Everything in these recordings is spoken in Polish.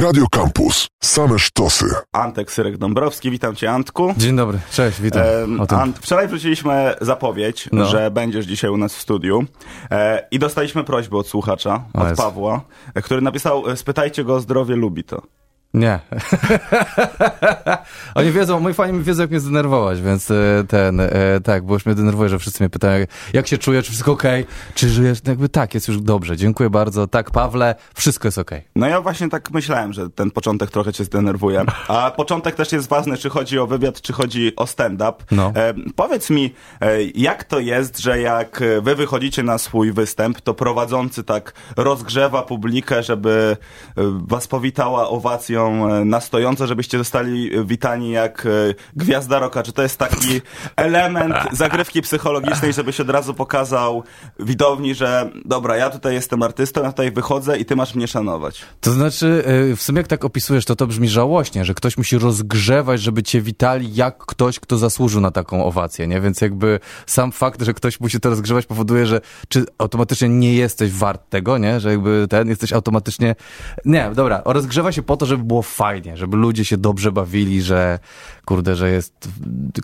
Radio Campus. Same sztosy. Antek Syrek Dąbrowski, witam cię Antku. Dzień dobry, cześć, witam. E, Ant, wczoraj wrzuciliśmy zapowiedź, no. że będziesz dzisiaj u nas w studiu e, i dostaliśmy prośbę od słuchacza, od Pawła, który napisał, e, spytajcie go o zdrowie, lubi to. Nie. Oni wiedzą, moi fani wiedzą, jak mnie zdenerwować, więc e, ten, e, tak, bo już mnie denerwuje, że wszyscy mnie pytają, jak się czuję, czy wszystko ok, czy żyjesz? Jakby tak, jest już dobrze, dziękuję bardzo. Tak, Pawle, wszystko jest ok. No ja właśnie tak myślałem, że ten początek trochę cię zdenerwuje. A początek też jest ważny, czy chodzi o wywiad, czy chodzi o stand-up. No. E, powiedz mi, e, jak to jest, że jak wy wychodzicie na swój występ, to prowadzący tak rozgrzewa publikę, żeby was powitała owacją E, na stojąco, żebyście zostali witani jak e, gwiazda roka? Czy to jest taki element zagrywki psychologicznej, żebyś od razu pokazał widowni, że dobra, ja tutaj jestem artystą, ja tutaj wychodzę i ty masz mnie szanować? To znaczy, e, w sumie jak tak opisujesz, to to brzmi żałośnie, że ktoś musi rozgrzewać, żeby cię witali jak ktoś, kto zasłużył na taką owację, nie? Więc jakby sam fakt, że ktoś musi to rozgrzewać powoduje, że czy automatycznie nie jesteś wart tego, nie? Że jakby ten, jesteś automatycznie... Nie, dobra, rozgrzewa się po to, żeby było fajnie, żeby ludzie się dobrze bawili, że kurde, że jest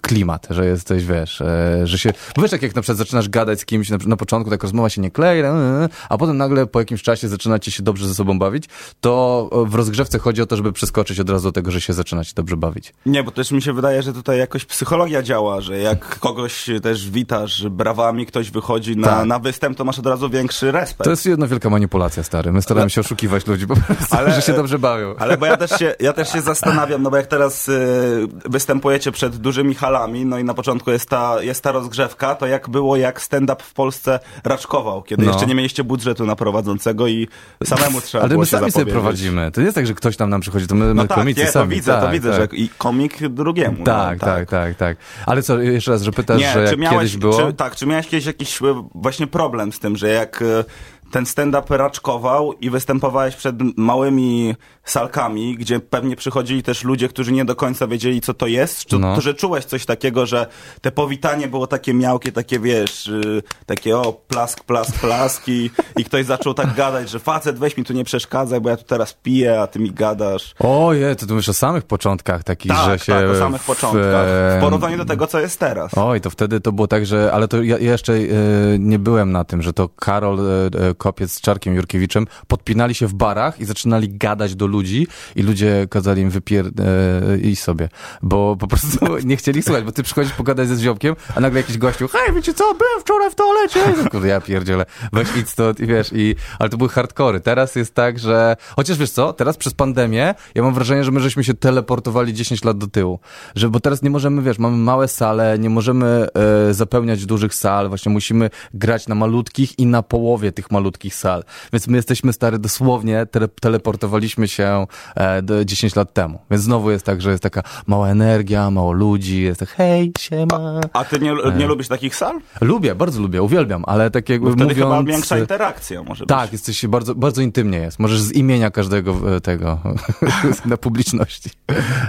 klimat, że jesteś, wiesz, e, że się... Bo wiesz, tak jak na przykład zaczynasz gadać z kimś, na, na początku tak rozmowa się nie klei, e, e, a potem nagle po jakimś czasie zaczynacie się dobrze ze sobą bawić, to w rozgrzewce chodzi o to, żeby przeskoczyć od razu do tego, że się zaczynacie dobrze bawić. Nie, bo też mi się wydaje, że tutaj jakoś psychologia działa, że jak kogoś też witasz brawami, ktoś wychodzi na, tak. na występ, to masz od razu większy respekt. To jest jedna wielka manipulacja, stary. My staramy się oszukiwać ludzi po prostu, ale, że się dobrze bawią. Ale bo ja też się, ja też się zastanawiam, no bo jak teraz y, występujecie przed dużymi halami, no i na początku jest ta, jest ta rozgrzewka, to jak było, jak stand-up w Polsce raczkował, kiedy no. jeszcze nie mieliście budżetu na prowadzącego i samemu trzeba Ale było my sami sobie prowadzimy. To nie jest tak, że ktoś tam nam przychodzi, to my, my no tak, komicy nie, sami. To widzę, tak, to widzę, tak. że i komik drugiemu. Tak, no, tak, tak, tak, tak. Ale co, jeszcze raz, że pytasz, nie, że miałeś, kiedyś było? Czy, tak, czy miałeś kiedyś jakiś e, właśnie problem z tym, że jak e, ten stand-up raczkował i występowałeś przed małymi salkami, gdzie pewnie przychodzili też ludzie, którzy nie do końca wiedzieli, co to jest, czy, no. że czułeś coś takiego, że te powitanie było takie miałkie, takie wiesz, yy, takie o, plask, plask, plask i, i ktoś zaczął tak gadać, że facet, weź mi tu nie przeszkadzaj, bo ja tu teraz piję, a ty mi gadasz. Ojej, to tu mówisz o samych początkach takich, tak, że się... Tak, o samych w, początkach, w porównaniu do tego, co jest teraz. Oj, to wtedy to było tak, że, ale to ja, ja jeszcze yy, nie byłem na tym, że to Karol yy, Kopiec z Czarkiem Jurkiewiczem podpinali się w barach i zaczynali gadać do ludzi i ludzie kazali im wypier... E, iść sobie, bo po prostu nie chcieli słuchać, bo ty przychodzisz pogadać ze ziomkiem, a nagle jakiś gościu, hej, wiecie co, byłem wczoraj w toalecie. No, kurde, ja pierdzielę, weź idź stąd i wiesz, i... ale to były hardkory. Teraz jest tak, że... Chociaż wiesz co, teraz przez pandemię ja mam wrażenie, że my żeśmy się teleportowali 10 lat do tyłu. Że, bo teraz nie możemy, wiesz, mamy małe sale, nie możemy e, zapełniać dużych sal, właśnie musimy grać na malutkich i na połowie tych malutkich sal sal. Więc my jesteśmy stary, dosłownie tele, teleportowaliśmy się e, do 10 lat temu. Więc znowu jest tak, że jest taka mała energia, mało ludzi, jest tak hej, siema. A, a ty nie, nie e. lubisz takich sal? Lubię, bardzo lubię, uwielbiam, ale tak jakby wtedy mówiąc... chyba większa interakcja może Tak, być. jesteś bardzo, bardzo intymnie jest. Możesz z imienia każdego e, tego na publiczności.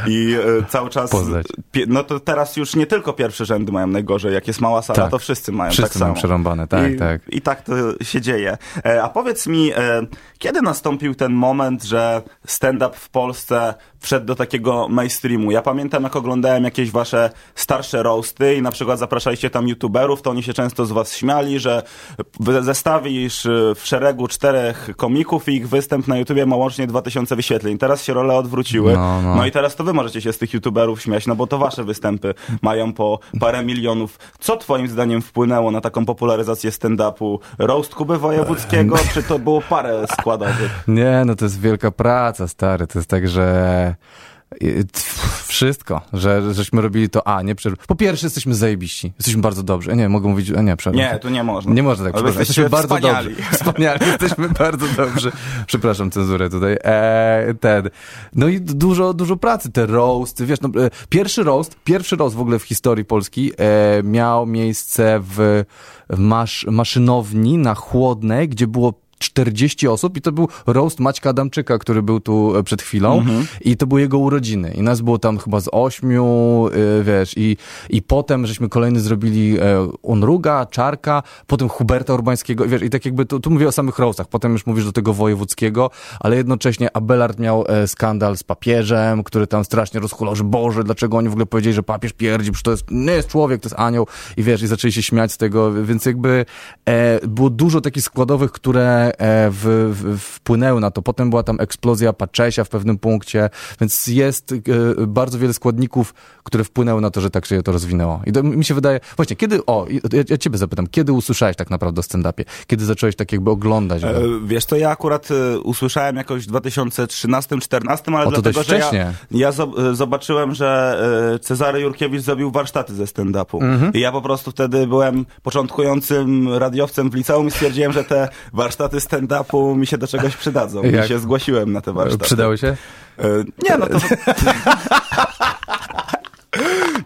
I e, cały czas... Poznać. No to teraz już nie tylko pierwsze rzędy mają najgorzej. Jak jest mała sala, tak. to wszyscy mają wszyscy tak samo. mają przerąbane, tak, I, tak. I tak to się dzieje. E, a powiedz mi, e, kiedy nastąpił ten moment, że stand-up w Polsce wszedł do takiego mainstreamu? Ja pamiętam, jak oglądałem jakieś wasze starsze roasty i na przykład zapraszaliście tam youtuberów, to oni się często z was śmiali, że zestawisz w szeregu czterech komików i ich występ na YouTubie ma łącznie 2000 wyświetleń. Teraz się role odwróciły. No, no. no i teraz to wy możecie się z tych youtuberów śmiać, no bo to wasze występy mają po parę milionów. Co twoim zdaniem wpłynęło na taką popularyzację stand-upu? Roast Kuby Wojewódzkiego, czy to było parę składowych? Nie, no to jest wielka praca, stary. To jest tak, że wszystko, że żeśmy robili to, a nie przerw. Po pierwsze, jesteśmy zajebiści. Jesteśmy bardzo dobrzy. Nie, mogę mówić, a nie, przerw. Nie, tu nie można. Nie można tak, przepraszam. Jesteśmy bardzo wspaniali. dobrzy. Wspaniali. Jesteśmy bardzo dobrzy. Przepraszam, cenzurę tutaj. Eee, ten. No i dużo, dużo pracy. Te roast, wiesz, no, e, pierwszy roast, pierwszy roast w ogóle w historii Polski e, miał miejsce w, w masz, maszynowni na Chłodnej, gdzie było 40 osób i to był roast Maćka Adamczyka, który był tu e, przed chwilą. I to były jego urodziny. I nas było tam chyba z ośmiu, y, wiesz, i, i potem żeśmy kolejny zrobili e, Unruga, Czarka, potem Huberta Urbańskiego, wiesz, i tak jakby, tu, tu mówię o samych roastach, potem już mówisz do tego wojewódzkiego, ale jednocześnie Abelard miał e, skandal z papieżem, który tam strasznie rozhulał, że Boże, dlaczego oni w ogóle powiedzieli, że papież pierdzi, przecież to jest, nie jest człowiek, to jest anioł. I wiesz, i zaczęli się śmiać z tego, więc jakby e, było dużo takich składowych, które e, w, w, wpłynęły na to. Potem była tam eksplozja Paczesia w pewnym punkcie, więc jest e, bardzo wiele składników, które wpłynęły na to, że tak się to rozwinęło. I to mi się wydaje, właśnie, kiedy, o, ja, ja ciebie zapytam, kiedy usłyszałeś tak naprawdę o stand-upie? Kiedy zacząłeś tak jakby oglądać go? E, Wiesz to ja akurat e, usłyszałem jakoś w 2013-2014, ale O, to dlatego, że ja, ja zob- zobaczyłem, że Cezary Jurkiewicz zrobił warsztaty ze stand-upu. Mhm. I ja po prostu wtedy byłem początkującym radiowcem w liceum i stwierdziłem, że te warsztaty stand-upu mi się do czegoś przydadzą. Jak? I się zgłosiłem na te warsztaty. Przydały się? E, Nie, no to...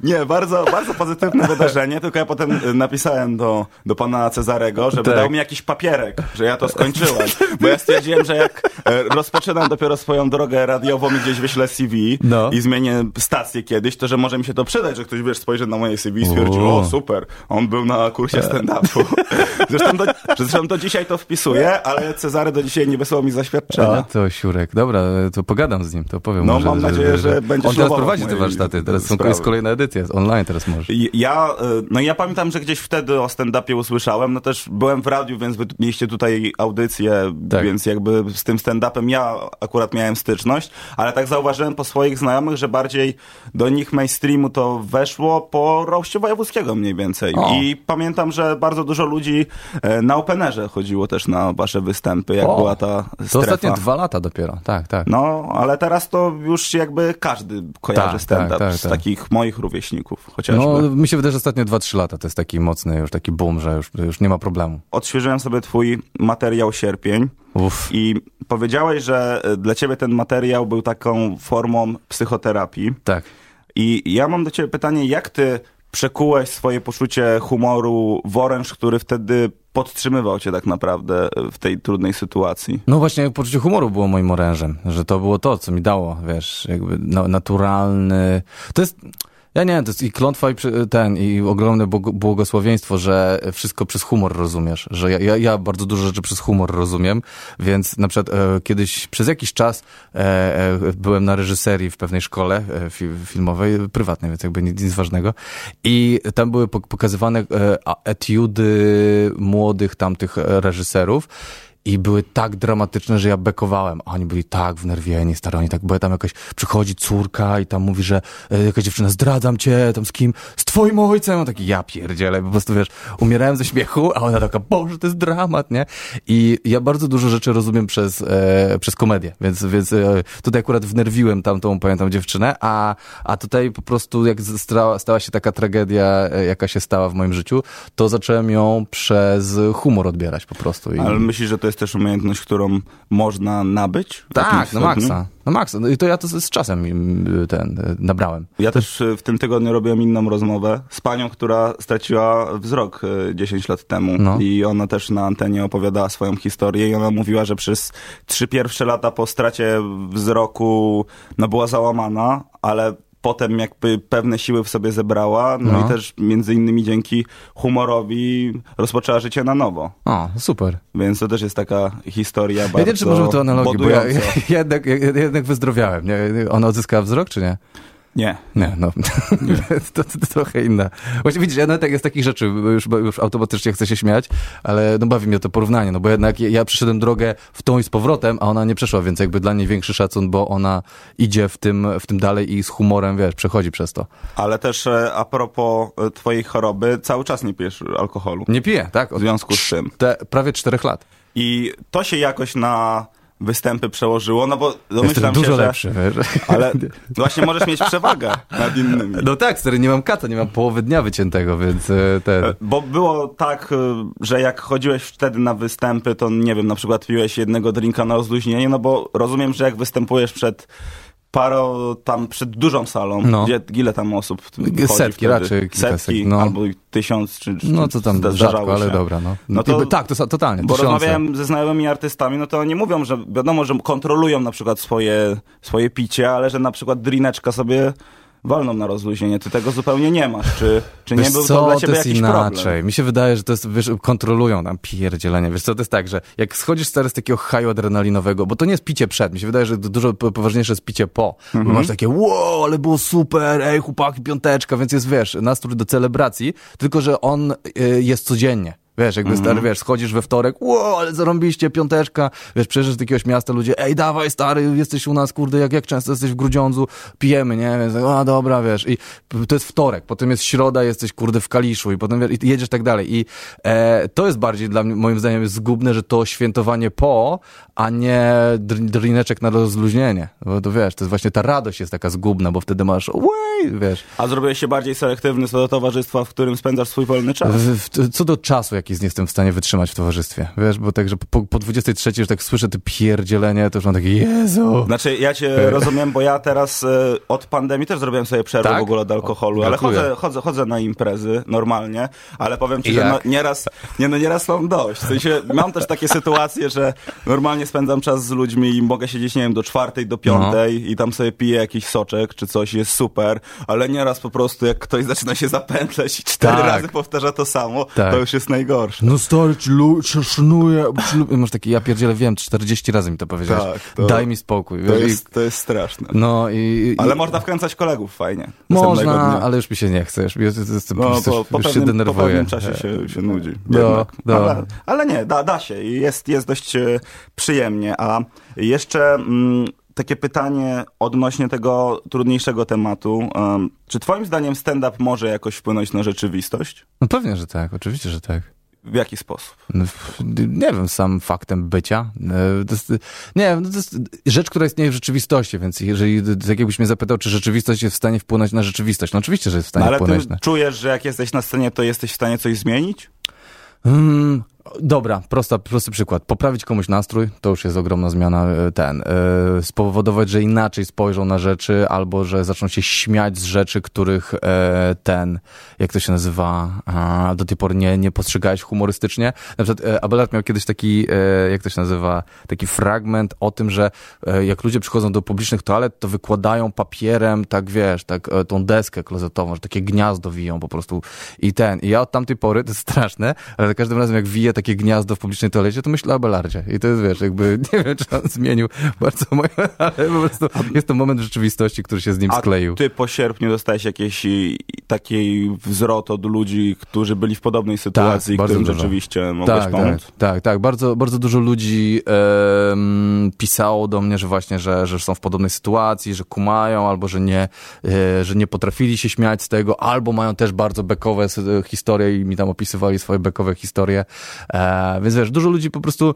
Nie, bardzo, bardzo pozytywne wydarzenie, tylko ja potem e, napisałem do, do pana Cezarego, żeby Tak. dał mi jakiś papierek, że ja to skończyłem. Bo ja stwierdziłem, że jak e, rozpoczynam dopiero swoją drogę radiową i gdzieś wyślę CV No. i zmienię stację kiedyś, to że może mi się to przydać, że ktoś wiesz, spojrzy na moje CV i stwierdzi, O. super, on był na kursie stand-upu. Zresztą do, zresztą do dzisiaj to wpisuję, ale Cezary do dzisiaj nie wysłał mi zaświadczenia. A, to Siurek. Dobra, to pogadam z nim, to powiem No, może, mam nadzieję, że będziesz On teraz prowadzi te warsztaty, teraz są. Jest kolejna edycja, online teraz możesz. I- Ja, no ja pamiętam, że gdzieś wtedy o stand-upie usłyszałem, no też byłem w radiu, więc wy mieliście tutaj audycję, Tak. więc jakby z tym stand-upem ja akurat miałem styczność, ale tak zauważyłem po swoich znajomych, że bardziej do nich mainstreamu to weszło po roście wojewódzkiego mniej więcej. O. I pamiętam, że bardzo dużo ludzi e, na Openerze chodziło też na wasze występy, jak O, była ta To strefa. ostatnie dwa lata dopiero, tak, tak. No, ale teraz to już jakby każdy kojarzy Tak, stand-up tak, tak, z tak. Moich rówieśników chociażby. No, mi się wydaje, że ostatnie 2-3 lata to jest taki mocny już taki boom, że już, już nie ma problemu. odświeżyłem sobie twój materiał Sierpień Uff. i powiedziałeś, że e, dla ciebie ten materiał był taką formą psychoterapii. Tak. I ja mam do ciebie pytanie, jak ty przekułeś swoje poczucie humoru w oręż, który wtedy podtrzymywał cię tak naprawdę w tej trudnej sytuacji? No właśnie, poczucie humoru było moim orężem, że to było to, co mi dało, wiesz, jakby na, naturalny... To jest... Ja nie to jest i klątwa, i ten, i ogromne błog- błogosławieństwo, że wszystko przez humor rozumiesz, że ja, ja, ja bardzo dużo rzeczy przez humor rozumiem, więc na przykład e, kiedyś przez jakiś czas e, e, byłem na reżyserii w pewnej szkole e, fi, filmowej, prywatnej, więc jakby nic, nic ważnego i tam były pok- pokazywane e, etiudy młodych tamtych reżyserów i były tak dramatyczne, że ja bekowałem. A oni byli tak wnerwieni, stary, oni tak, bo tam jakaś przychodzi córka i tam mówi, że e, jakaś dziewczyna, zdradzam cię, tam z kim? Z twoim ojcem. On taki, ja pierdzielę, po prostu wiesz, umierałem ze śmiechu, a ona taka, boże, to jest dramat, nie? I ja bardzo dużo rzeczy rozumiem przez, e, przez komedię, więc, więc e, tutaj akurat wnerwiłem tamtą, pamiętam, dziewczynę, a, a tutaj po prostu jak stała, stała się taka tragedia, e, jaka się stała w moim życiu, to zacząłem ją przez humor odbierać po prostu. I... Ale myślisz, że to jest też umiejętność, którą można nabyć? Tak, stopniu? maksa. Na maksa. No i to ja to z z czasem mm, ten e, nabrałem. Ja też e, w tym tygodniu robiłem inną rozmowę z panią, która straciła wzrok e, 10 lat temu. No. I ona też na antenie opowiadała swoją historię i ona mówiła, że przez trzy pierwsze lata po stracie wzroku no, była załamana, ale potem jakby pewne siły w sobie zebrała, no, No. i też między innymi dzięki humorowi rozpoczęła życie na nowo. O, super. Więc to też jest taka historia Ja bardzo nie wiem, czy możemy tu analogię, bo ja, ja, jednak, ja jednak wyzdrowiałem. Nie? Ona odzyskała wzrok, czy nie? Nie. Nie, no. to, to, to trochę inna. Właśnie widzisz, ja nawet jak jest takich rzeczy, już, już automatycznie chcę się śmiać, ale no bawi mnie to porównanie, no bo jednak ja, przeszedłem drogę w tą i z powrotem, a ona nie przeszła, więc jakby dla niej większy szacun, bo ona idzie w tym, w tym dalej i z humorem, wiesz, przechodzi przez to. Ale też e, a propos e, twojej choroby, cały czas nie pijesz alkoholu. Nie piję, tak? W Od związku z tym. te, prawie czterech lat. I to się jakoś na występy przełożyło, no bo Jestem domyślam dużo się, że... lepszy, wiesz. Ale właśnie możesz mieć przewagę nad innymi. No tak, stary, nie mam kata, nie mam połowy dnia wyciętego, więc e, ten... Bo było tak, y, że jak chodziłeś wtedy na występy, to nie wiem, na przykład piłeś jednego drinka na rozluźnienie, no bo rozumiem, że jak występujesz przed paro tam przed dużą salą, No. gdzie ile tam osób Setki, raczej Setki, no. albo tysiąc, czy, czy No to tam rzadko, ale dobra, no. No to- tak, to totalnie. Bo tysiące. rozmawiałem ze znajomymi artystami, no to oni mówią, że wiadomo, że kontrolują na przykład swoje, swoje picie, ale że na przykład drineczka sobie walną na rozluźnienie. Ty tego zupełnie nie masz. Czy, czy nie był co, to dla ciebie jest jakiś inaczej. problem? Mi się wydaje, że to jest, wiesz, kontrolują tam pierdzielenie. Wiesz co, to jest tak, że jak schodzisz stary z takiego haju adrenalinowego, bo to nie jest picie przed, mi się wydaje, że dużo po- poważniejsze jest picie po. Mhm. Bo masz takie, wow, ale było super, ej, chłopaki, piąteczka, więc jest, wiesz, nastrój do celebracji, tylko, że on y, jest codziennie. Wiesz, jakby Mhm. stary, wiesz, schodzisz we wtorek, wow, ale zarąbiście, piąteczka, wiesz, przyjeżdżasz do jakiegoś miasta, ludzie, ej, dawaj, stary, jesteś u nas, kurde, jak, jak często jesteś w Grudziądzu, pijemy, nie, więc, a dobra, wiesz, i to jest wtorek, potem jest środa, jesteś, kurde, w Kaliszu i potem wiesz, i jedziesz tak dalej. I e, to jest bardziej dla mnie, moim zdaniem, jest zgubne, że to świętowanie po, a nie dr- drineczek na rozluźnienie, bo to wiesz, to jest właśnie ta radość jest taka zgubna, bo wtedy masz, way, wiesz, A zrobiłeś się bardziej selektywny co do towarzystwa, w którym spędzasz swój wolny czas? W, w, co do czasu, jaki nie jestem w stanie wytrzymać w towarzystwie. Wiesz, bo tak, że po, po 23, że tak słyszę te pierdzielenie, to już mam takie, Jezu. Znaczy, ja cię rozumiem, bo ja teraz e, od pandemii też zrobiłem sobie przerwę Tak? w ogóle od alkoholu, O, ale chodzę, chodzę, chodzę na imprezy normalnie, ale powiem ci, że no, nieraz, nie, no, nieraz mam dość. W sensie, mam też takie sytuacje, że normalnie spędzam czas z ludźmi i mogę siedzieć, nie wiem, do czwartej, do piątej i tam sobie piję jakiś soczek czy coś, jest super, ale nieraz po prostu jak ktoś zaczyna się zapętleć i cztery Tak. razy powtarza to samo, Tak. to już jest najgorsze. No stary, szanuję. Masz taki, ja pierdzielę, wiem, 40 razy mi to powiedziałeś. Tak, to- Daj mi spokój. To jest, to jest straszne. no i... i Ale można wkręcać kolegów fajnie. Można, ale już mi się nie chce. Już, już, już, No, po, po, już się pewnym, po denerwuję. pewnym czasie się, się nudzi. No, jednak. no. Ale, ale nie, da, da się i jest, jest dość e, przyjemnie. A jeszcze mm, takie pytanie odnośnie tego trudniejszego tematu. Em, czy twoim zdaniem stand-up może jakoś wpłynąć na rzeczywistość? No pewnie, że tak, oczywiście, że tak. W jaki sposób? No, Nie wiem, sam faktem bycia. E, jest, nie wiem, no to jest rzecz, która istnieje w rzeczywistości, więc jeżeli, tak jakbyś mnie zapytał, czy rzeczywistość jest w stanie wpłynąć na rzeczywistość, no oczywiście, że jest w No, stanie ale wpłynąć ty na... czujesz, że jak jesteś na scenie, to jesteś w stanie coś zmienić? Mm, dobra, prosta, prosty przykład. Poprawić komuś nastrój, to już jest ogromna zmiana. e, Ten, e, spowodować, że inaczej spojrzą na rzeczy, albo że zaczną się śmiać z rzeczy, których e, ten, jak to się nazywa, a, do tej pory nie, nie postrzegałeś humorystycznie. Na przykład e, Abelard miał kiedyś taki, jak to się nazywa, taki fragment o tym, że jak ludzie przychodzą do publicznych toalet, to wykładają papierem, tak wiesz, tak tą deskę klozetową, że takie gniazdo wiją po prostu i ten. I ja od tamtej pory, to jest straszne, ale za każdym razem jak wiję takie gniazdo w publicznej toalecie, to myślę o Abelardzie. I to jest, wiesz, jakby, nie wiem, czy on zmienił bardzo moje, ale po prostu jest to moment rzeczywistości, który się z nim A skleił. ty po sierpniu dostałeś jakiś taki wzrot od ludzi, którzy byli w podobnej sytuacji, bardzo którym dużo. rzeczywiście mogłeś Tak, pomóc? tak, tak, tak. Bardzo, bardzo dużo ludzi pisało do mnie, że właśnie, że, że są w podobnej sytuacji, że kumają, albo że nie, e, że nie potrafili się śmiać z tego, albo mają też bardzo bekowe s- historie i mi tam opisywali swoje bekowe historie. E, więc wiesz, dużo ludzi po prostu,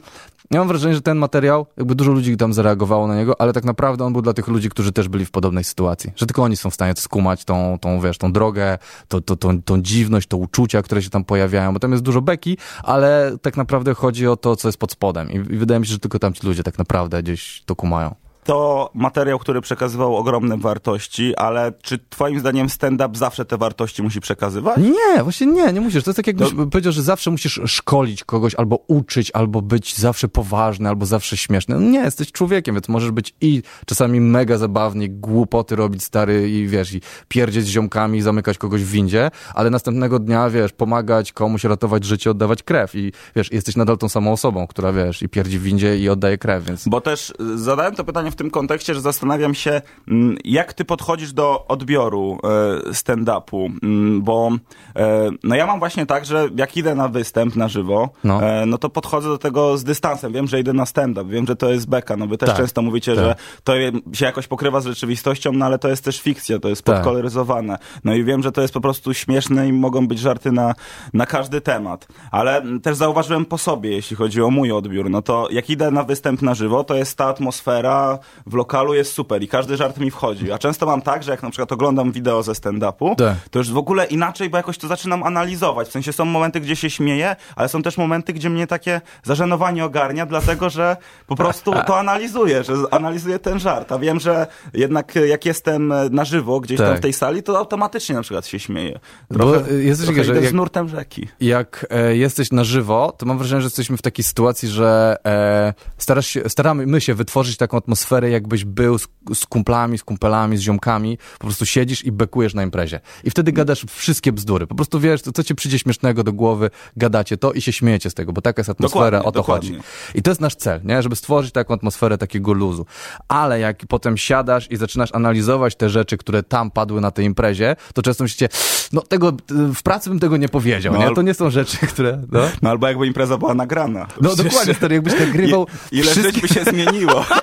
ja mam wrażenie, że ten materiał, jakby dużo ludzi tam zareagowało na niego, ale tak naprawdę on był dla tych ludzi, którzy też byli w podobnej sytuacji. Że tylko oni są w stanie skumać tą, tą wiesz, tą drogę, to, to, tą, tą dziwność, to uczucia, które się tam pojawiają, bo tam jest dużo beki, ale tak naprawdę chodzi o to, co jest pod spodem. I, i wydaje mi się, że tylko tamci ludzie tak naprawdę gdzieś to kumają. To materiał, który przekazywał ogromne wartości, ale czy twoim zdaniem stand-up zawsze te wartości musi przekazywać? Nie, właśnie nie, nie musisz. To jest tak jakbyś powiedział, że zawsze musisz szkolić kogoś, albo uczyć, albo być zawsze poważny, albo zawsze śmieszny. No nie, jesteś człowiekiem, więc możesz być i czasami mega zabawny, głupoty robić stary i wiesz, i pierdzieć z ziomkami, zamykać kogoś w windzie, ale następnego dnia, wiesz, pomagać komuś, ratować życie, oddawać krew i wiesz, jesteś nadal tą samą osobą, która wiesz, i pierdzi w windzie i oddaje krew, więc... Bo też y, zadałem to pytanie w tym kontekście, że zastanawiam się, mm, jak ty podchodzisz do odbioru e, stand-upu, Mm, bo e, no ja mam właśnie tak, że jak idę na występ na żywo, No. no, no to podchodzę do tego z dystansem. Wiem, że idę na stand-up, wiem, że to jest beka, no wy też Tak, często mówicie, tak. że to się jakoś pokrywa z rzeczywistością, no ale to jest też fikcja, to jest Tak. podkoloryzowane. No i wiem, że to jest po prostu śmieszne i mogą być żarty na, na każdy temat. Ale mm, też zauważyłem po sobie, jeśli chodzi o mój odbiór, no to jak idę na występ na żywo, to jest ta atmosfera, w lokalu jest super i każdy żart mi wchodzi. A często mam tak, że jak na przykład oglądam wideo ze stand-upu, Tak. to już w ogóle inaczej, bo jakoś to zaczynam analizować. W sensie są momenty, gdzie się śmieję, ale są też momenty, gdzie mnie takie zażenowanie ogarnia, dlatego że po prostu to analizuję, że analizuję ten żart. A wiem, że jednak jak jestem na żywo gdzieś tam Tak. w tej sali, to automatycznie na przykład się śmieję. Bo Trochę, coś trochę że idę jak- z nurtem rzeki. jak e, jesteś na żywo, to mam wrażenie, że jesteśmy w takiej sytuacji, że e, starasz się, staramy my się wytworzyć taką atmosferę, jakbyś był z, z kumplami, z kumpelami, z ziomkami, po prostu siedzisz i bekujesz na imprezie. I wtedy gadasz wszystkie bzdury. Po prostu wiesz, co, ci przyjdzie śmiesznego do głowy, gadacie to i się śmiejecie z tego, bo taka jest atmosfera, Dokładnie, o to dokładnie. chodzi. I to jest nasz cel, nie? Żeby stworzyć taką atmosferę takiego luzu. Ale jak potem siadasz i zaczynasz analizować te rzeczy, które tam padły na tej imprezie, to często myślicie, no tego, w pracy bym tego nie powiedział, No, nie? To nie są rzeczy, które, no. No albo jakby impreza była nagrana. No dokładnie, stary, jakbyś nagrywał I, ile wszystkie... żyć by się zmieniło.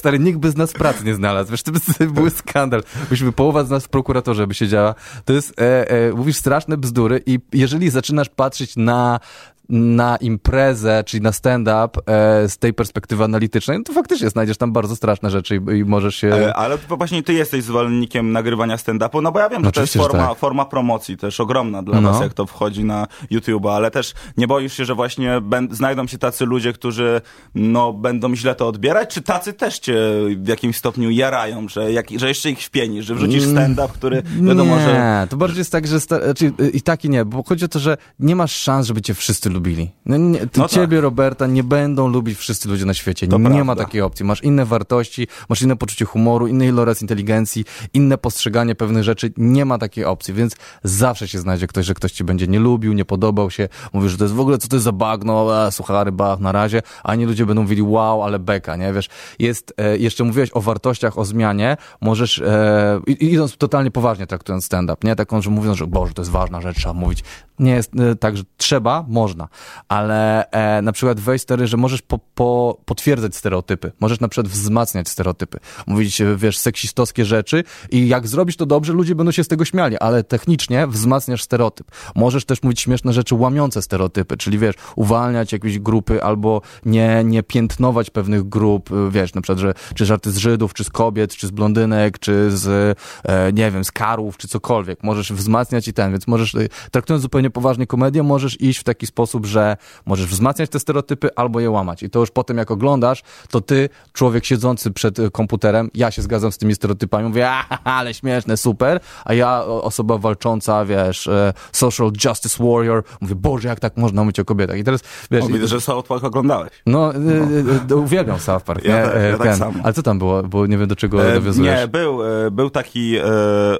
Stary, nikt by z nas pracy nie znalazł. Wiesz, to by był skandal. Byśmy połowa z nas w prokuratorze by siedziała. To jest, e, e, mówisz straszne bzdury i jeżeli zaczynasz patrzeć na na imprezę, czyli na stand-up e, z tej perspektywy analitycznej, no to faktycznie znajdziesz tam bardzo straszne rzeczy i, i możesz się... E, Ale właśnie ty jesteś zwolennikiem nagrywania stand-upu, no bo ja wiem, No że to jest forma, tak. forma promocji też ogromna dla No. was, jak to wchodzi na YouTube'a, ale też nie boisz się, że właśnie znajdą się tacy ludzie, którzy no, będą źle to odbierać, czy tacy też cię w jakimś stopniu jarają, że, jak, że jeszcze ich śpienisz, że wrzucisz stand-up, który wiadomo, Mm. nie, że... to bardziej jest tak, że sta- znaczy, i tak i nie, bo chodzi o to, że nie masz szans, żeby cię wszyscy lubili. No, nie, ty, No tak. ciebie, Roberta, nie będą lubić wszyscy ludzie na świecie. To nie prawda. ma takiej opcji. Masz inne wartości, masz inne poczucie humoru, inny iloraz inteligencji, inne postrzeganie pewnych rzeczy. Nie ma takiej opcji, więc zawsze się znajdzie ktoś, że ktoś ci będzie nie lubił, nie podobał się, mówi, że to jest w ogóle, co to jest za bagno, e, suchary, bach, na razie, a inni ludzie będą mówili, wow, ale beka, nie, wiesz, jest, e, jeszcze mówiłeś o wartościach, o zmianie, możesz, e, idąc totalnie poważnie traktując stand-up, nie, taką, że mówiąc, że Boże, to jest ważna rzecz, trzeba mówić, nie jest e, tak, że trzeba, można, ale e, na przykład wejść stary, że możesz po, po, potwierdzać stereotypy, możesz na przykład wzmacniać stereotypy, mówić, e, wiesz, seksistowskie rzeczy i jak zrobisz to dobrze, ludzie będą się z tego śmiali, ale technicznie wzmacniasz stereotyp. Możesz też mówić śmieszne rzeczy łamiące stereotypy, czyli wiesz, uwalniać jakieś grupy albo nie, nie piętnować pewnych grup, y, wiesz, na przykład, że czy żarty z Żydów, czy z kobiet, czy z blondynek, czy z, e, nie wiem, z karów, czy cokolwiek. Możesz wzmacniać i ten, więc możesz, y, traktując zupełnie poważnie komedię, możesz iść w taki sposób, że możesz wzmacniać te stereotypy albo je łamać. I to już potem, jak oglądasz, to ty, człowiek siedzący przed y, komputerem, ja się zgadzam z tymi stereotypami, mówię, "Aha, ale śmieszne, super, a ja, osoba walcząca, wiesz, e, social justice warrior, mówię, Boże, jak tak można mówić o kobietach. I teraz, wiesz, O, widzę, że South Park oglądałeś. no, y, y, y, uwielbiam South Park, Ja nie? też, ja tak samo. Ale co tam było? Bo nie wiem, do czego E. Nie, był, e, był taki e,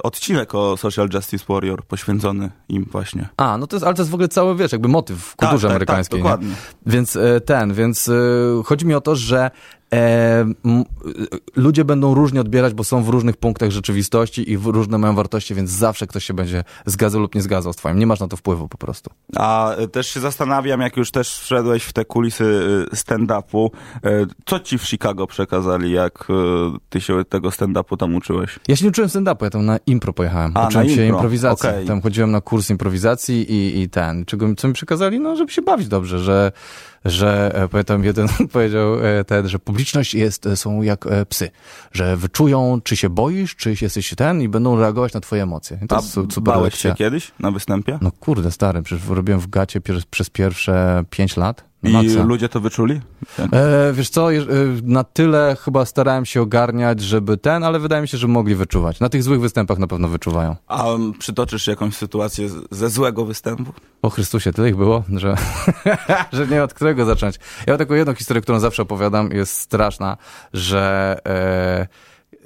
odcinek o Social Justice Warrior poświęcony im właśnie. A, no to jest, ale to jest w ogóle cały, wiesz, jakby motyw kulturze tak, tak, amerykańskiej, nie? dokładnie. Więc e, ten, więc e, chodzi mi o to, że e, m, ludzie będą różnie odbierać, bo są w różnych punktach rzeczywistości i w różne mają wartości, więc zawsze ktoś się będzie zgadzał lub nie zgadzał z twoim. Nie masz na to wpływu po prostu. A e, też się zastanawiam, jak już też wszedłeś w te kulisy e, stand-upu, e, co ci w Chicago przekazali, jak ty się tego stand-upu tam uczyłeś? Ja się nie uczyłem stand-upu, ja tam na impro pojechałem. A, Uczyłem się impro, improwizacji. okej. Tam chodziłem na kurs improwizacji i, i ten. Czego, co mi przekazali? No, żeby się bawić dobrze, że, że pamiętam jeden powiedział ten, że publiczność jest, e, są jak e, psy, że wyczują, czy się boisz, czy jesteś ten i będą reagować na twoje emocje. I to A super bałeś lekcja. się kiedyś na występie? No kurde, stary, przecież robiłem w gacie pier- przez pierwsze pięć lat. I co? ludzie to wyczuli? E, wiesz co, e, na tyle chyba starałem się ogarniać, żeby ten, ale wydaje mi się, że mogli wyczuwać. Na tych złych występach na pewno wyczuwają. A um, przytoczysz jakąś sytuację ze złego występu? O Chrystusie, tyle ich było, że, że nie od którego zacząć. Ja mam taką jedną historię, którą zawsze opowiadam, jest straszna, że e,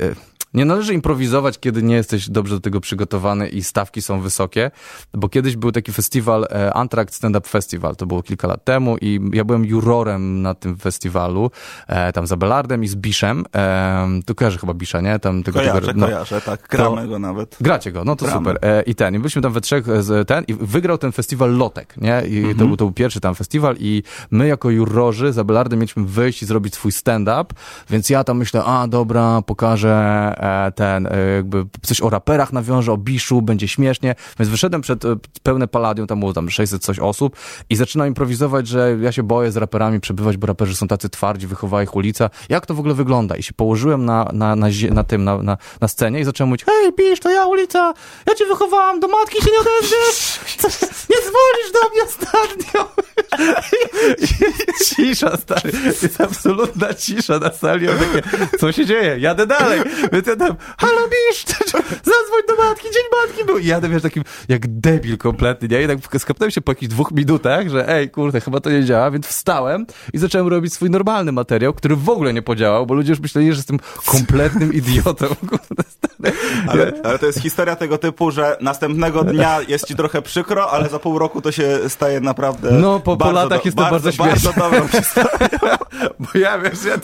e, nie należy improwizować, kiedy nie jesteś dobrze do tego przygotowany i stawki są wysokie, bo kiedyś był taki festiwal e, Antract Stand Up Festival, to było kilka lat temu i ja byłem jurorem na tym festiwalu, e, tam z Abelardem i z Biszem, e, tu kojarzy chyba Bisza, nie? Tam tego, Kojarzę, tego, no. kojarzę, tak. Gramy go nawet. Gracie go, no to Gramy. super. E, I ten, i byliśmy tam we trzech z ten, i wygrał ten festiwal Lotek, nie? I Mhm. to, był, to był pierwszy tam festiwal i my jako jurorzy z Abelardem mieliśmy wyjść i zrobić swój stand-up, więc ja tam myślę, a dobra, pokażę e, ten, e, jakby coś o raperach nawiążę, o Biszu, będzie śmiesznie, więc wyszedłem przed e, pełne Palladium, tam było tam 600 coś osób i zaczynam improwizować, że ja się boję z raperami przebywać, bo raperzy są tacy twardzi, wychowała ich ulica. Jak to w ogóle wygląda? I się położyłem na, na, na, na tym, na, na, na scenie i zacząłem mówić, hej, Bisz, to ja ulica, ja cię wychowałam, do matki się nie odezwiesz, nie dzwonisz do mnie ostatnio. cisza, stary, jest absolutna cisza na sali, takie, co się dzieje? Jadę dalej. Więc ja tam, halo Bisz, zadzwoń do matki, dzień matki był. I jadę, wiesz, takim jak debil kompletny, nie? I tak skapnąłem się po jakichś dwóch minutach, że ej, kurde, chyba to nie działa, więc wstałem i zacząłem robić swój normalny materiał, który w ogóle nie podziałał, bo ludzie już myśleli, że jestem kompletnym idiotą. Kurde, stary. Ale, ale to jest historia tego typu, że następnego dnia jest ci trochę przykro, ale za pół roku to się staje naprawdę. No, po- po latach do- jest to bardzo bardzo śmieszne. dobrą historią. Bo ja, wiesz, ja,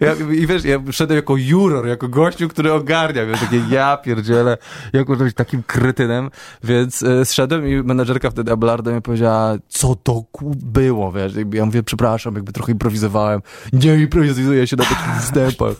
ja, i wiesz, ja szedłem jako juror, jako gościu, który ogarnia, wiesz, takie ja pierdzielę, jak można być takim krytynem, więc e, zszedłem i menedżerka wtedy Abelarda mi powiedziała, co to było, wiesz, ja mówię, przepraszam, jakby trochę improwizowałem, nie improwizuję się na takich wstępach.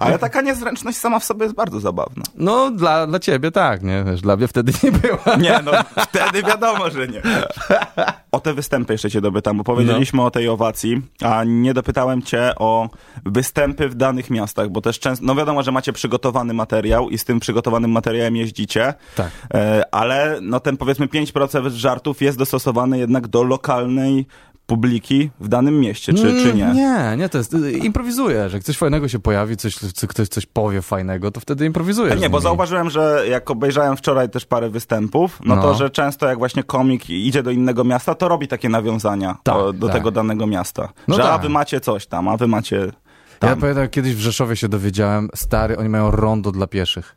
Ale taka niezręczność sama w sobie jest bardzo zabawna. No, dla, dla ciebie tak, nie, wiesz, dla mnie wtedy nie była. Nie, no wtedy wiadomo, że nie. O te występy jeszcze cię dopytam, bo powiedzieliśmy No. o tej owacji, a nie dopytałem cię o występy w danych miastach, bo też często, no wiadomo, że macie przygotowany materiał i z tym przygotowanym materiałem jeździcie, Tak. e, ale no ten powiedzmy 5% żartów jest dostosowany jednak do lokalnej publiki w danym mieście, czy, czy nie? Nie, nie, to jest, y, improwizuję, że jak coś fajnego się pojawi, coś, co ktoś coś powie fajnego, to wtedy improwizuję. A z Nie, bo zauważyłem, że jak obejrzałem wczoraj też parę występów, no, to, No. że często jak właśnie komik idzie do innego miasta, to robi takie nawiązania Tak, o, do tak. tego danego miasta. No że a tak. wy macie coś tam, a wy macie Ja tam. pamiętam, jak kiedyś w Rzeszowie się dowiedziałem, stary, oni mają rondo dla pieszych.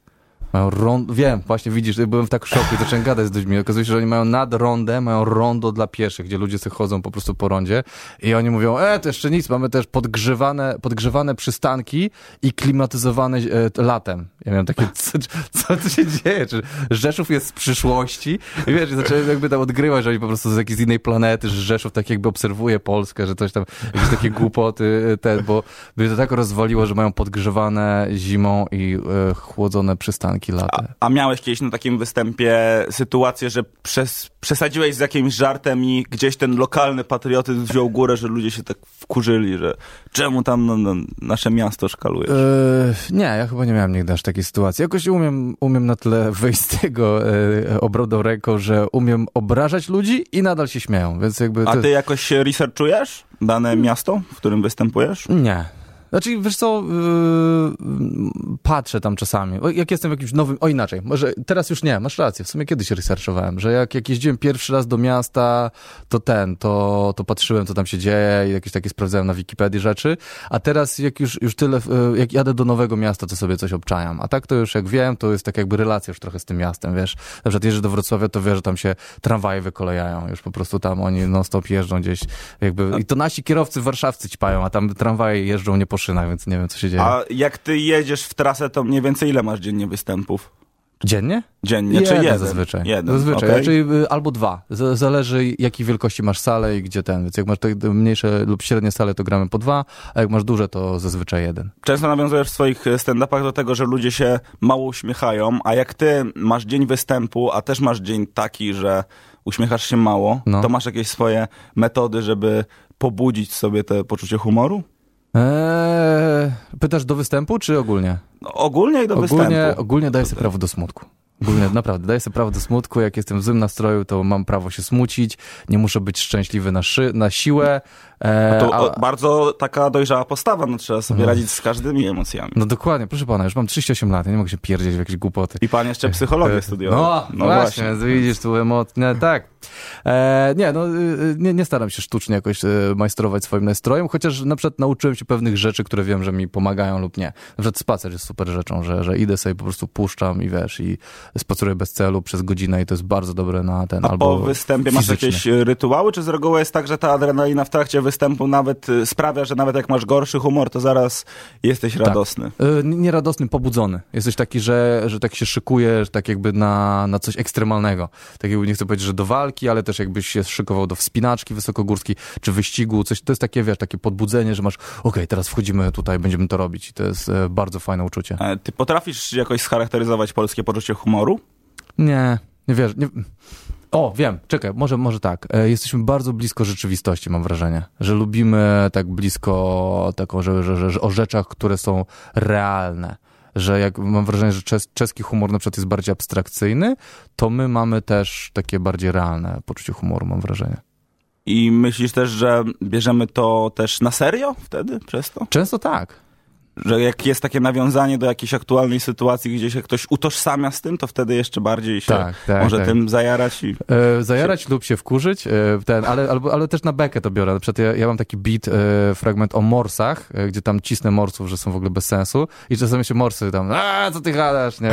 Mają rondo, wiem, właśnie widzisz, byłem w tak szoku i zacząłem gadać z ludźmi. Okazuje się, że oni mają nad rondę, mają rondo dla pieszych, gdzie ludzie sobie chodzą po prostu po rondzie i oni mówią, e, to jeszcze nic, mamy też podgrzewane, podgrzewane przystanki i klimatyzowane e, latem. Ja miałem takie, co, co tu się dzieje? Czy Rzeszów jest z przyszłości? I wiesz, i zacząłem jakby tam odgrywać, że oni po prostu z jakiejś innej planety, że Rzeszów tak jakby obserwuje Polskę, że coś tam, jakieś takie głupoty, e, te, bo by to tak rozwaliło, że mają podgrzewane zimą i e, chłodzone przystanki A, a miałeś kiedyś na takim występie sytuację, że przes, przesadziłeś z jakimś żartem i gdzieś ten lokalny patriotyzm wziął górę, że ludzie się tak wkurzyli, że czemu tam no, no, nasze miasto szkalujesz? E, nie, ja chyba nie miałem nigdy aż takiej sytuacji. Jakoś umiem, umiem na tyle wyjść z tego obrodą ręką, że umiem obrażać ludzi i nadal się śmieją, więc jakby... A to- ty jakoś researchujesz dane miasto, w którym występujesz? Nie. Znaczy, wiesz co, yy, patrzę tam czasami. Jak jestem w jakimś nowym, o inaczej, może teraz już nie, masz rację, w sumie kiedyś researchowałem, że jak, jak jeździłem pierwszy raz do miasta, to ten, to, to patrzyłem, co tam się dzieje i jakieś takie sprawdzałem na Wikipedii rzeczy, a teraz jak już, już tyle, yy, jak jadę do nowego miasta, to sobie coś obczajam, a tak to już jak wiem, to jest tak jakby relacja już trochę z tym miastem, wiesz, na przykład jeżdżę do Wrocławia, to wiesz, że tam się tramwaje wykolejają, już po prostu tam oni non stop jeżdżą gdzieś, jakby, i to nasi kierowcy warszawcy ćpają, a tam tramwaje jeżdżą nie po szynach, więc nie wiem, co się dzieje. A jak ty jedziesz w trasę, to mniej więcej ile masz dziennie występów? Dziennie? Dziennie, jeden, czy jeden? zazwyczaj. Jeden, zazwyczaj, okej. czyli y, albo dwa. Z, zależy jakiej wielkości masz salę i gdzie ten. Więc jak masz mniejsze lub średnie sale, to gramy po dwa, a jak masz duże, to zazwyczaj jeden. Często nawiązujesz w swoich stand-upach do tego, że ludzie się mało uśmiechają, a jak ty masz dzień występu, a też masz dzień taki, że uśmiechasz się mało, No. to masz jakieś swoje metody, żeby pobudzić sobie te poczucie humoru? Eee, pytasz do występu, czy ogólnie? No, ogólnie i do ogólnie, występu. ogólnie daję sobie prawo do smutku. Ogólnie, naprawdę, daję sobie prawo do smutku. Jak jestem w złym nastroju, to mam prawo się smucić. Nie muszę być szczęśliwy na, szy, na siłę. Eee, To a- o, bardzo taka dojrzała postawa, no trzeba sobie No. radzić z każdymi emocjami. No dokładnie, proszę pana, już mam 38 lat, ja nie mogę się pierdzieć w jakieś głupoty. I pan jeszcze psychologię studiował. No, właśnie, więc widzisz, tu emocje, tak. E, nie, no, y, nie, nie staram się sztucznie jakoś e, majstrować swoim nastrojem, chociaż na przykład nauczyłem się pewnych rzeczy, które wiem, że mi pomagają lub nie. Na przykład spacer jest super rzeczą, że, że idę sobie po prostu puszczam i wiesz, i spaceruję bez celu przez godzinę i to jest bardzo dobre na ten, A albo po występie masz jakieś rytuały, czy z reguły jest tak, że ta adrenalina w trakcie występu nawet y, sprawia, że nawet jak masz gorszy humor, to zaraz jesteś radosny. Y, nie radosny, pobudzony. Jesteś taki, że, że tak się szykujesz, tak jakby na, na coś ekstremalnego. Tak jakby nie chcę powiedzieć, że do walki, ale też jakbyś się szykował do wspinaczki wysokogórskiej, czy wyścigu, coś. To jest takie, wiesz, takie podbudzenie, że masz, okej, teraz wchodzimy tutaj, będziemy to robić. I to jest e, bardzo fajne uczucie. E, Ty potrafisz jakoś scharakteryzować polskie poczucie humoru? Nie, nie wiesz. Nie... O, wiem, czekaj, może, może tak. E, Jesteśmy bardzo blisko rzeczywistości, mam wrażenie. Że lubimy tak blisko taką, że, że, że, że o rzeczach, które są realne. Że jak mam wrażenie, że czes, czeski humor na przykład jest bardziej abstrakcyjny, to my mamy też takie bardziej realne poczucie humoru, mam wrażenie. I myślisz też, że bierzemy to też na serio wtedy przez to? Często tak. Że jak jest takie nawiązanie do jakiejś aktualnej sytuacji, gdzie się ktoś utożsamia z tym, to wtedy jeszcze bardziej się Tak, tak, może tak. tym zajarać i... E, zajarać lub się wkurzyć, e, ten, ale, albo, ale też na bekę to biorę. Na przykład ja, ja mam taki beat, e, fragment o morsach, e, gdzie tam cisnę morsów, że są w ogóle bez sensu i czasami się morsy tam, a co ty gadasz, nie,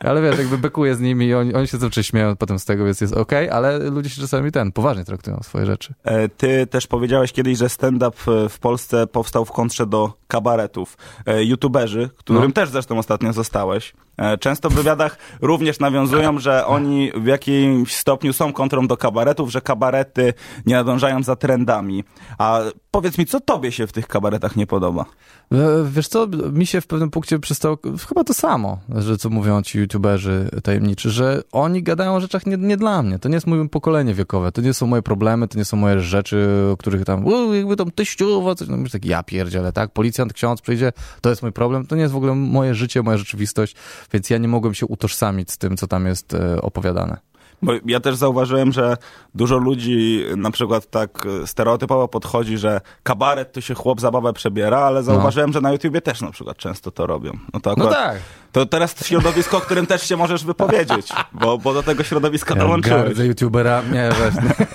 ale wiesz, jakby bekuję z nimi i oni, oni się zawsze śmieją potem z tego, więc jest okej, ale ludzie się czasami ten, poważnie traktują swoje rzeczy. E, Ty też powiedziałeś kiedyś, że stand-up w Polsce powstał w kontrze do kabaretów. E, YouTuberzy, którym No. też zresztą ostatnio zostałeś, e, często w wywiadach również nawiązują, że oni w jakimś stopniu są kontrą do kabaretów, że kabarety nie nadążają za trendami. A powiedz mi, co tobie się w tych kabaretach nie podoba? E, Wiesz co, mi się w pewnym punkcie przystało chyba to samo, że co mówią ci youtuberzy tajemniczy, że oni gadają o rzeczach nie, nie dla mnie. To nie jest moje pokolenie wiekowe, to nie są moje problemy, to nie są moje rzeczy, o których tam, "U, jakby tam teściowa, coś, no myślę tak, ja pierdzielę, tak? Policjant, ksiądz przyjdzie, to jest mój problem, to nie jest w ogóle moje życie, moja rzeczywistość, więc ja nie mogłem się utożsamić z tym, co tam jest e, opowiadane. Bo ja też zauważyłem, że dużo ludzi na przykład tak e, stereotypowo podchodzi, że kabaret to się chłop zabawę przebiera, ale zauważyłem, że na YouTubie też na przykład często to robią. No to No akurat, tak. To teraz środowisko, o którym też się możesz wypowiedzieć, bo, bo do tego środowiska dołączyłeś. Gardzę youtubera, nie, właśnie.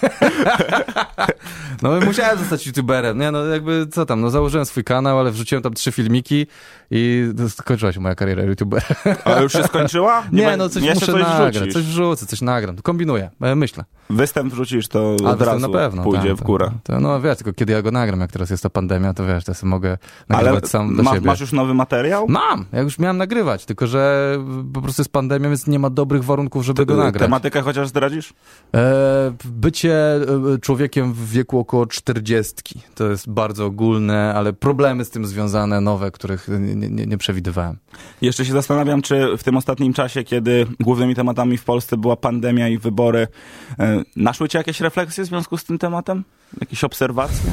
No musiałem zostać youtuberem, nie, no jakby, co tam, no założyłem swój kanał, ale wrzuciłem tam trzy filmiki i skończyła się moja kariera youtubera. Ale już się skończyła? Nie, be- no coś muszę nagrać, wrzucisz. coś wrzucę, coś nagram, kombinuję, myślę. Występ wrzucisz, to A od razu na pewno. pójdzie tak, w górę. To, to, no wiesz, tylko kiedy ja go nagram, jak teraz jest ta pandemia, to wiesz, to ja sobie mogę Ale nagrywać sam dla ma, siebie. masz już nowy materiał? Mam, ja już miałem nagrywać, tylko że po prostu jest pandemia, więc nie ma dobrych warunków, żeby go nagrać. Tematykę chociaż zdradzisz? E, bycie e, człowiekiem w wieku około czterdziestki. To jest bardzo ogólne, ale problemy z tym związane, nowe, których nie, nie, nie przewidywałem. Jeszcze się zastanawiam, czy w tym ostatnim czasie, kiedy głównymi tematami w Polsce była pandemia i wybory, e, naszły cię jakieś refleksje w związku z tym tematem? Jakieś obserwacje?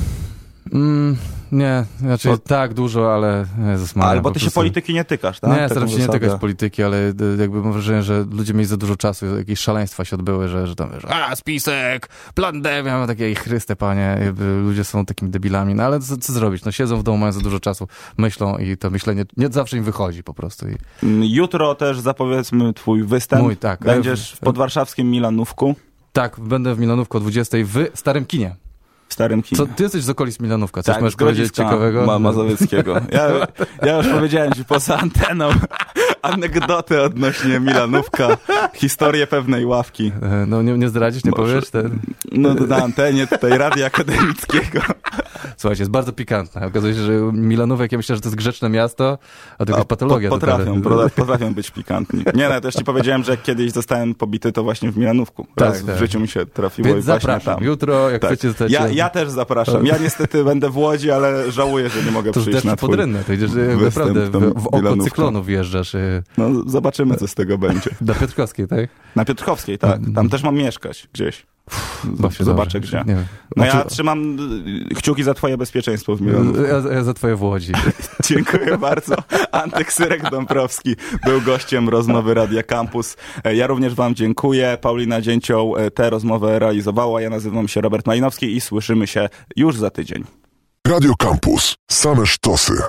Mm, nie, znaczy Bo- tak dużo, ale Jezus Maria, Albo ty się polityki nie tykasz, tak? Nie, staram się nie zasadę. tykać polityki, ale e, jakby mam wrażenie, że ludzie mieli za dużo czasu, jakieś szaleństwa się odbyły, że, że tam wiesz, a spisek, pandemia, mam takie, "Ej, Chryste panie, jakby ludzie są takimi debilami, no ale co, co zrobić, no siedzą w domu, mają za dużo czasu, myślą i to myślenie nie zawsze im wychodzi po prostu. I... Mm, Jutro też zapowiedzmy twój występ. Mój, tak. Będziesz w podwarszawskim Milanówku, Tak, będę w Milanówku o 20 w Starym Kinie. W Starym Kinie. Co, ty jesteś z okolic Milanówka, coś tak, możesz powiedzieć ciekawego? Ma Mazowieckiego. Ja, ja już powiedziałem ci poza anteną anegdotę odnośnie Milanówka, historię pewnej ławki. E, No nie, nie zdradzisz, nie Może- powiesz? Ten... No to na antenie tutaj Radia Akademickiego. Słuchajcie, jest bardzo pikantne. Okazuje się, że Milanówek, ja myślę, że to jest grzeczne miasto, a to jakaś patologia. po- Potrafią, potrafią być pikantni. Nie, no ja też ci powiedziałem, że jak kiedyś zostałem pobity, to właśnie w Milanówku. Raz Tak, w tak. życiu mi się trafiło Więc i zapraszam. tam. Jutro, jak Tak. chcecie zostać... Ja, ja też zapraszam. Ja niestety będę w Łodzi, ale żałuję, że nie mogę To przyjść na twój... pod rynne, to idziesz e, naprawdę w, w oko cyklonu wjeżdżasz. e, No zobaczymy, co z tego będzie. Do Piotrkowskiej, tak? Na Piotrkowskiej, tak. Tam też mam mieszkać gdzieś. Się Zobaczę dobrze. gdzie. Nie wiem. No ja Oczu- trzymam y, kciuki za twoje bezpieczeństwo w Milanówku. ja, ja za twoje w Łodzi. Dziękuję bardzo. Antek Syrek Dąbrowski był gościem rozmowy Radia Campus. E, Ja również wam dziękuję. Paulina Dzięcioł e, tę rozmowę realizowała. Ja nazywam się Robert Malinowski i słyszymy się już za tydzień. Radio Campus. Same sztosy.